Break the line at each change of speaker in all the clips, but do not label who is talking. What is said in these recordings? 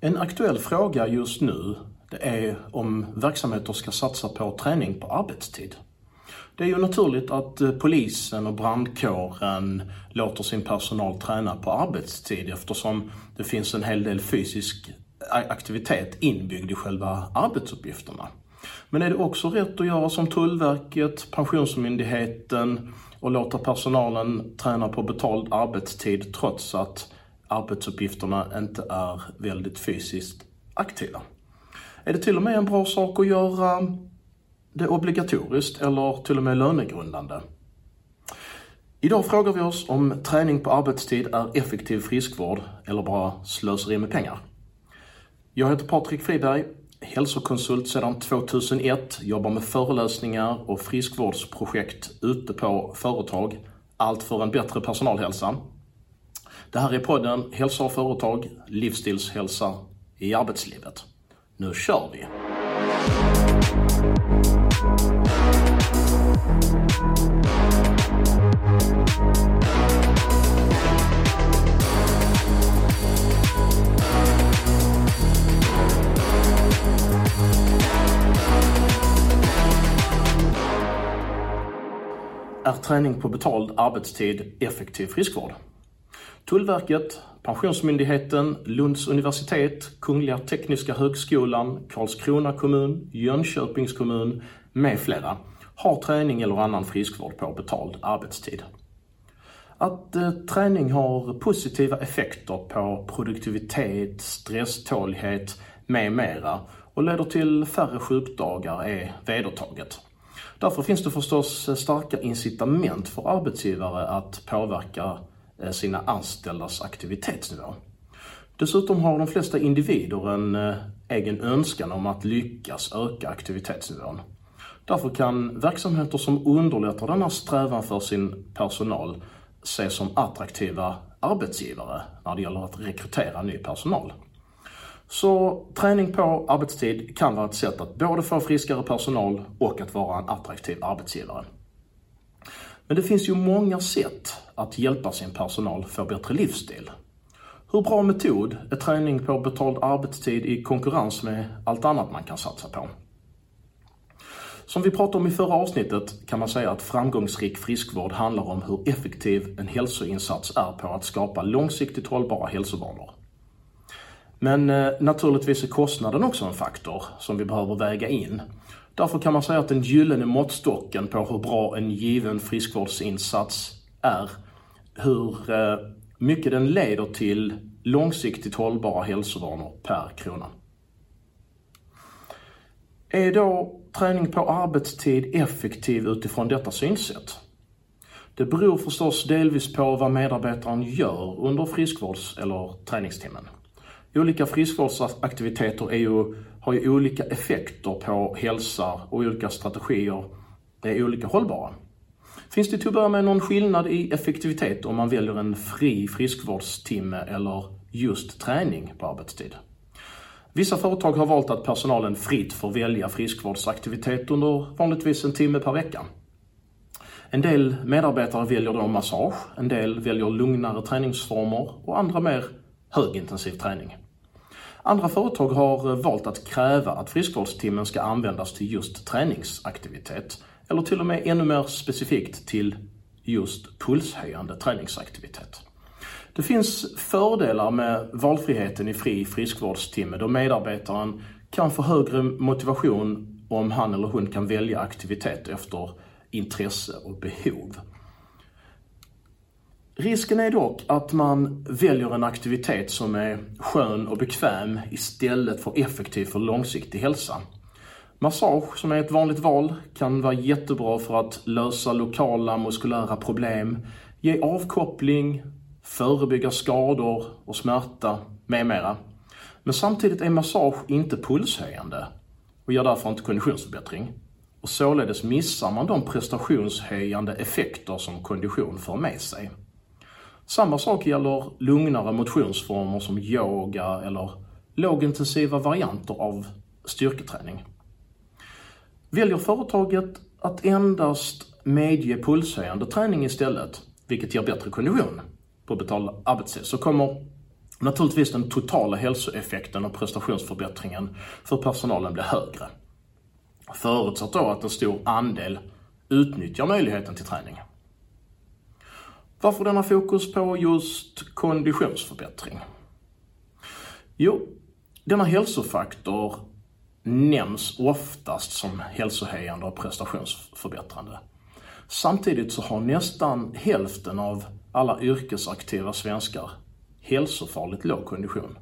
En aktuell fråga just nu det är om verksamheter ska satsa på träning på arbetstid. Det är ju naturligt att eh, polisen och brandkåren låter sin personal träna på arbetstid eftersom det finns en hel del fysisk aktivitet inbyggd i själva arbetsuppgifterna. Men är det också rätt att göra som Tullverket, Pensionsmyndigheten och låta personalen träna på betald arbetstid trots att arbetsuppgifterna inte är väldigt fysiskt aktiva? Är det till och med en bra sak att göra det obligatoriskt eller till och med lönegrundande? Idag frågar vi oss om träning på arbetstid är effektiv friskvård eller bara slöseri med pengar. Jag heter Patrik Friberg, hälsokonsult sedan 2001, jobbar med föreläsningar och friskvårdsprojekt ute på företag, allt för en bättre personalhälsa. Det här är podden Hälsa och företag, livsstilshälsa i arbetslivet. Nu kör vi! Är träning på betald arbetstid effektiv friskvård? Tullverket, Pensionsmyndigheten, Lunds universitet, Kungliga Tekniska Högskolan, Karlskrona kommun, Jönköpings kommun med flera har träning eller annan friskvård på betald arbetstid. Att eh, träning har positiva effekter på produktivitet, stresstålighet med mera och leder till färre sjukdagar är vedertaget. Därför finns det förstås eh, starka incitament för arbetsgivare att påverka Eh, sina anställdas aktivitetsnivå. Dessutom har de flesta individer en eh, egen önskan om att lyckas öka aktivitetsnivån. Därför kan verksamheter som underlättar denna strävan för sin personal ses som attraktiva arbetsgivare när det gäller att rekrytera ny personal. Så träning på arbetstid kan vara ett sätt att både få friskare personal och att vara en attraktiv arbetsgivare. Men det finns ju många sätt att hjälpa sin personal få bättre livsstil. Hur bra metod är träning på betald arbetstid i konkurrens med allt annat man kan satsa på? Som vi pratade om i förra avsnittet kan man säga att framgångsrik friskvård handlar om hur effektiv en hälsoinsats är på att skapa långsiktigt hållbara hälsovanor. Men eh, naturligtvis är kostnaden också en faktor som vi behöver väga in. Därför kan man säga att den gyllene måttstocken på hur bra en given friskvårdsinsats är, hur eh, mycket den leder till långsiktigt hållbara hälsovanor per krona. Är då träning på arbetstid effektiv utifrån detta synsätt? Det beror förstås delvis på vad medarbetaren gör under friskvårds eller träningstimmen. Olika friskvårdsaktiviteter är ju har ju olika effekter på hälsa och olika strategier är olika hållbara. Finns det till att börja med någon skillnad i effektivitet om man väljer en fri friskvårdstimme eller just träning på arbetstid? Vissa företag har valt att personalen fritt får välja friskvårdsaktivitet under vanligtvis en timme per vecka. En del medarbetare väljer då massage, en del väljer lugnare träningsformer och andra mer högintensiv träning. Andra företag har eh, valt att kräva att friskvårdstimmen ska användas till just träningsaktivitet eller till och med ännu mer specifikt till just pulshöjande träningsaktivitet. Det finns fördelar med valfriheten i fri friskvårdstimme då medarbetaren kan få högre motivation om han eller hon kan välja aktivitet efter intresse och behov. Risken är dock att man väljer en aktivitet som är skön och bekväm istället för effektiv för långsiktig hälsa. Massage, som är ett vanligt val, kan vara jättebra för att lösa lokala muskulära problem, ge avkoppling, förebygga skador och smärta med mera. Men samtidigt är massage inte pulshöjande och ger därför inte konditionsförbättring. Och således missar man de prestationshöjande effekter som kondition för med sig. Samma sak gäller lugnare motionsformer som yoga eller lågintensiva varianter av styrketräning. Väljer företaget att endast medge pulshöjande träning istället, vilket ger bättre kondition på betald arbetstid, så kommer naturligtvis den totala hälsoeffekten och prestationsförbättringen för personalen bli högre. Förutsatt då att en stor andel utnyttjar möjligheten till träning. Varför denna fokus på just konditionsförbättring? Jo, denna hälsofaktor nämns oftast som hälsohöjande och prestationsförbättrande. Samtidigt så har nästan hälften av alla yrkesaktiva svenskar hälsofarligt låg kondition.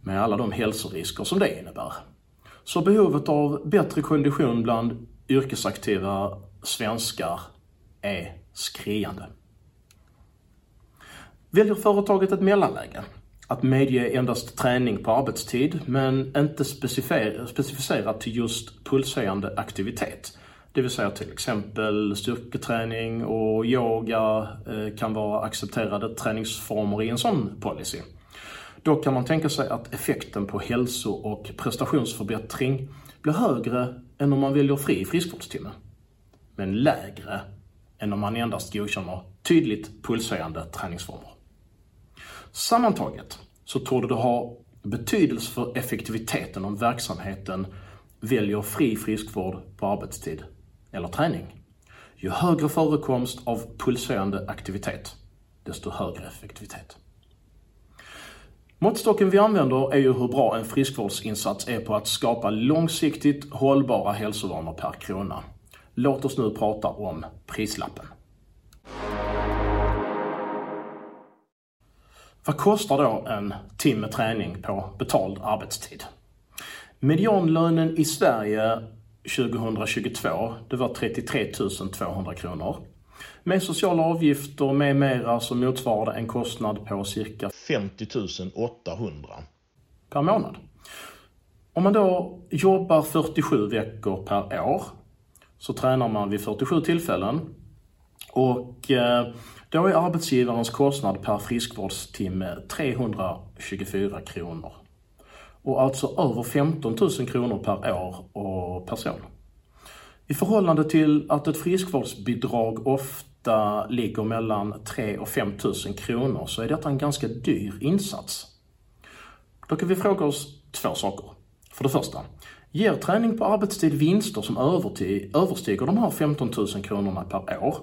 Med alla de hälsorisker som det innebär. Så behovet av bättre kondition bland yrkesaktiva svenskar är skriande. Väljer företaget ett mellanläge, att medge endast träning på arbetstid men inte specificerat till just pulshöjande aktivitet, det vill säga till exempel styrketräning och yoga eh, kan vara accepterade träningsformer i en sån policy. Då kan man tänka sig att effekten på hälso och prestationsförbättring blir högre än om man väljer fri friskvårdstimme. Men lägre än om man endast godkänner tydligt pulshöjande träningsformer. Sammantaget så torde det ha betydelse för effektiviteten om verksamheten väljer fri friskvård på arbetstid eller träning. Ju högre förekomst av pulshöjande aktivitet, desto högre effektivitet. Måttstocken vi använder är ju hur bra en friskvårdsinsats är på att skapa långsiktigt hållbara hälsovanor per krona. Låt oss nu prata om prislappen. Vad kostar då en timme träning på betald arbetstid? Medianlönen i Sverige 2022, det var 33 200 kronor. Med sociala avgifter med mera så motsvarar det en kostnad på cirka 50 800 per månad. Om man då jobbar 47 veckor per år så tränar man vid 47 tillfällen och eh, då är arbetsgivarens kostnad per friskvårdstimme 324 kronor och alltså över 15 000 kronor per år och person. I förhållande till att ett friskvårdsbidrag ofta ligger mellan 3 och 5 000 kronor så är detta en ganska dyr insats. Då kan vi fråga oss två saker. För det första, ger träning på arbetstid vinster som överstiger de här 15 000 kronorna per år?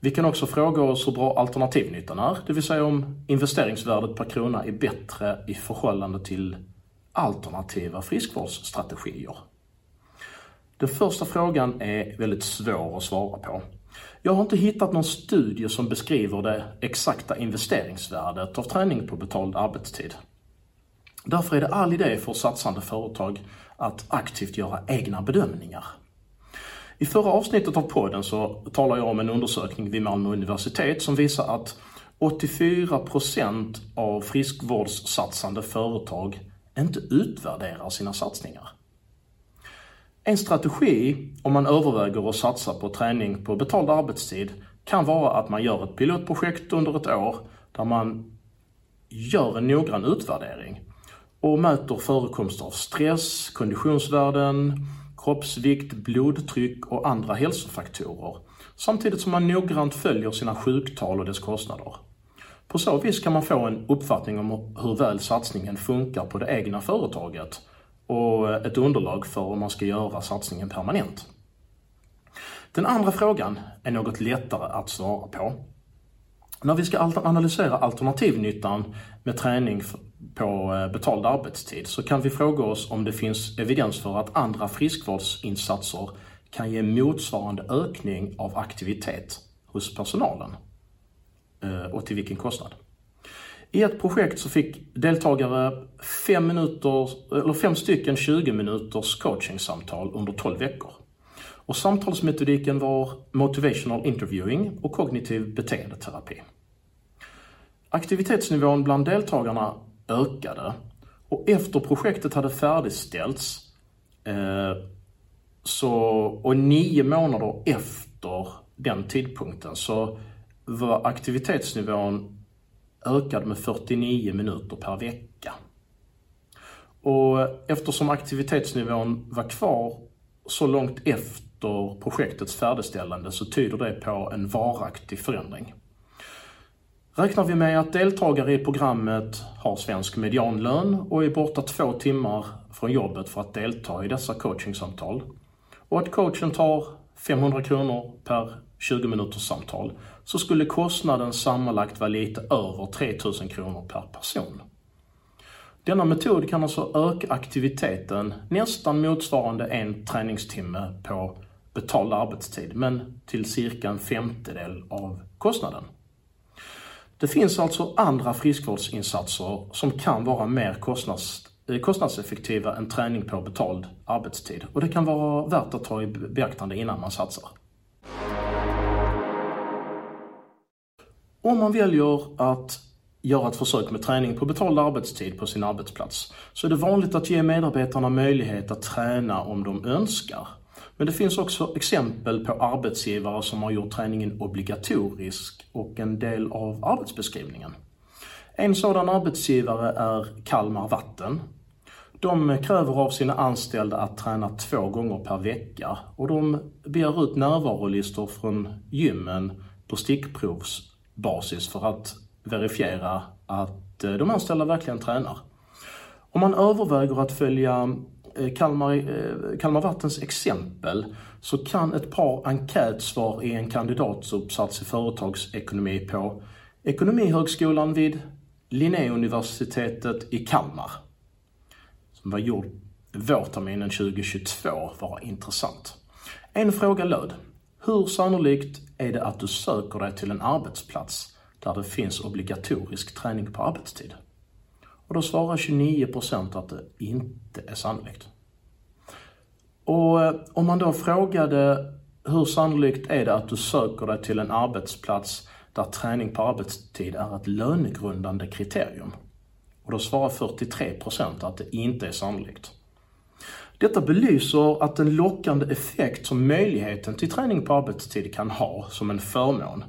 Vi kan också fråga oss hur bra alternativnyttan är, det vill säga om investeringsvärdet per krona är bättre i förhållande till alternativa friskvårdsstrategier? Den första frågan är väldigt svår att svara på. Jag har inte hittat någon studie som beskriver det exakta investeringsvärdet av träning på betald arbetstid. Därför är det all idé för satsande företag att aktivt göra egna bedömningar. I förra avsnittet av podden så talade jag om en undersökning vid Malmö universitet som visar att 84% av friskvårdssatsande företag inte utvärderar sina satsningar. En strategi om man överväger att satsa på träning på betald arbetstid kan vara att man gör ett pilotprojekt under ett år där man gör en noggrann utvärdering och mäter förekomst av stress, konditionsvärden, kroppsvikt, blodtryck och andra hälsofaktorer samtidigt som man noggrant följer sina sjuktal och dess kostnader. På så vis kan man få en uppfattning om hur väl satsningen funkar på det egna företaget och ett underlag för om man ska göra satsningen permanent. Den andra frågan är något lättare att svara på. När vi ska analysera alternativnyttan med träning på eh, betald arbetstid så kan vi fråga oss om det finns evidens för att andra friskvårdsinsatser kan ge motsvarande ökning av aktivitet hos personalen. Eh, och till vilken kostnad. I ett projekt så fick deltagare fem, minuter, eller fem stycken 20 minuters coachingsamtal under 12 veckor. Och samtalsmetodiken var motivational interviewing och kognitiv beteendeterapi. Aktivitetsnivån bland deltagarna ökade och efter projektet hade färdigställts eh, så, och nio månader efter den tidpunkten så var aktivitetsnivån ökad med 49 minuter per vecka. Och eftersom aktivitetsnivån var kvar så långt efter projektets färdigställande så tyder det på en varaktig förändring. Räknar vi med att deltagare i programmet har svensk medianlön och är borta två timmar från jobbet för att delta i dessa coachingsamtal och att coachen tar 500 kronor per 20 minuters samtal så skulle kostnaden sammanlagt vara lite över 3000 kronor per person. Denna metod kan alltså öka aktiviteten nästan motsvarande en träningstimme på betald arbetstid, men till cirka en femtedel av kostnaden. Det finns alltså andra friskvårdsinsatser som kan vara mer kostnads, eh, kostnadseffektiva än träning på betald arbetstid och det kan vara värt att ta i beaktande innan man satsar. Om man väljer att göra ett försök med träning på betald arbetstid på sin arbetsplats så är det vanligt att ge medarbetarna möjlighet att träna om de önskar. Men det finns också exempel på arbetsgivare som har gjort träningen obligatorisk och en del av arbetsbeskrivningen. En sådan arbetsgivare är Kalmar Vatten. De kräver av sina anställda att träna två gånger per vecka och de begär ut närvarolistor från gymmen på stickprovsbasis för att verifiera att de anställda verkligen tränar. Om man överväger att följa Eh, Kalmar, eh, Kalmar Vattens exempel så kan ett par enkätsvar i en kandidatsuppsats i företagsekonomi på Ekonomihögskolan vid Linnéuniversitetet i Kalmar, som var gjord vårterminen 2022, vara intressant. En fråga löd, hur sannolikt är det att du söker dig till en arbetsplats där det finns obligatorisk träning på arbetstid. Och då svarar 29% att det inte är sannolikt. Och eh, om man då frågade hur sannolikt är det att du söker dig till en arbetsplats där träning på arbetstid är ett lönegrundande kriterium? Och då svarar 43% att det inte är sannolikt. Detta belyser att den lockande effekt som möjligheten till träning på arbetstid kan ha som en förmån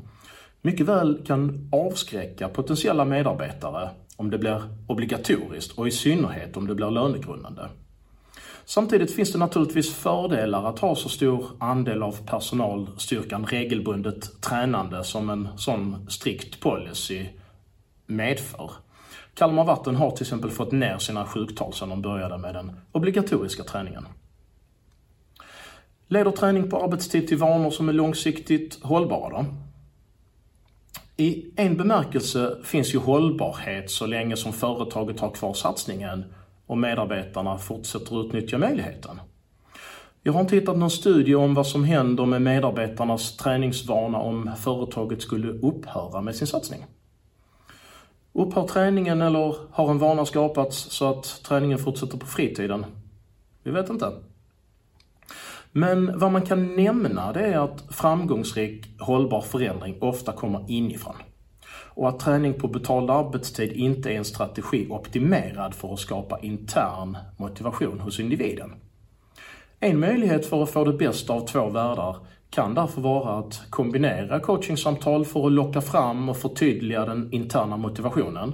mycket väl kan avskräcka potentiella medarbetare om det blir obligatoriskt och i synnerhet om det blir lönegrundande. Samtidigt finns det naturligtvis fördelar att ha så stor andel av personalstyrkan regelbundet tränande som en sån strikt policy medför. Kalmar Vatten har till exempel fått ner sina sjuktal sedan de började med den obligatoriska träningen. Leder träning på arbetstid till vanor som är långsiktigt hållbara då? I en bemärkelse finns ju hållbarhet så länge som företaget har kvar satsningen och medarbetarna fortsätter utnyttja möjligheten. Jag har inte hittat någon studie om vad som händer med medarbetarnas träningsvana om företaget skulle upphöra med sin satsning. Upphör träningen eller har en vana skapats så att träningen fortsätter på fritiden? Vi vet inte. Men vad man kan nämna det är att framgångsrik hållbar förändring ofta kommer inifrån. Och att träning på betald arbetstid inte är en strategi optimerad för att skapa intern motivation hos individen. En möjlighet för att få det bästa av två världar kan därför vara att kombinera coachingsamtal för att locka fram och förtydliga den interna motivationen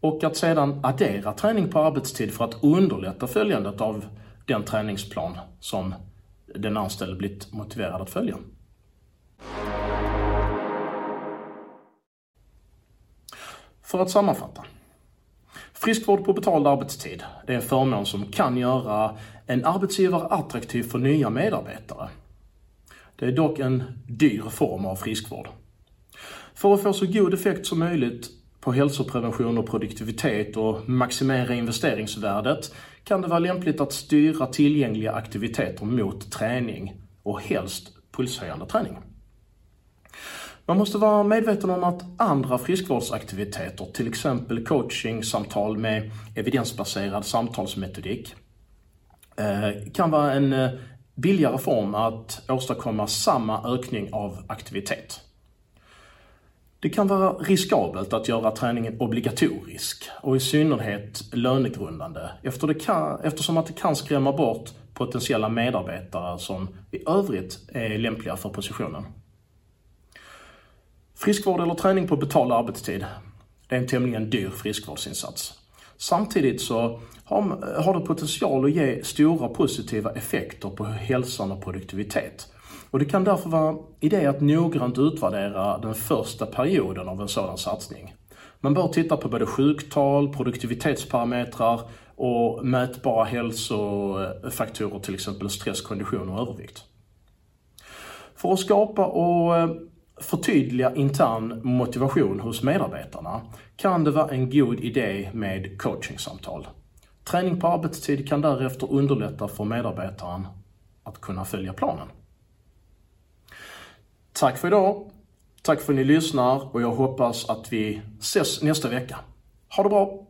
och att sedan addera träning på arbetstid för att underlätta följandet av den träningsplan som den anställde blivit motiverad att följa. För att sammanfatta. Friskvård på betald arbetstid, det är en förmån som kan göra en arbetsgivare attraktiv för nya medarbetare. Det är dock en dyr form av friskvård. För att få så god effekt som möjligt på hälsoprevention och produktivitet och maximera investeringsvärdet kan det vara lämpligt att styra tillgängliga aktiviteter mot träning och helst pulshöjande träning. Man måste vara medveten om att andra friskvårdsaktiviteter, till exempel coachingsamtal med evidensbaserad samtalsmetodik, eh, kan vara en eh, billigare form att åstadkomma samma ökning av aktivitet. Det kan vara riskabelt att göra träningen obligatorisk och i synnerhet lönegrundande efter det kan, eftersom att det kan skrämma bort potentiella medarbetare som i övrigt är lämpliga för positionen. Friskvård eller träning på betald arbetstid, det är en tämligen dyr friskvårdsinsats. Samtidigt så har, har det potential att ge stora positiva effekter på hälsan och produktivitet. Och det kan därför vara idé att noggrant utvärdera den första perioden av en sådan satsning. Man bör titta på både sjuktal, produktivitetsparametrar och mätbara hälsofaktorer, till exempel stress, kondition och övervikt. För att skapa och eh, förtydliga intern motivation hos medarbetarna kan det vara en god idé med coachingsamtal. Träning på arbetstid kan därefter underlätta för medarbetaren att kunna följa planen. Tack för idag. Tack för att ni lyssnar och jag hoppas att vi ses nästa vecka. Ha det bra!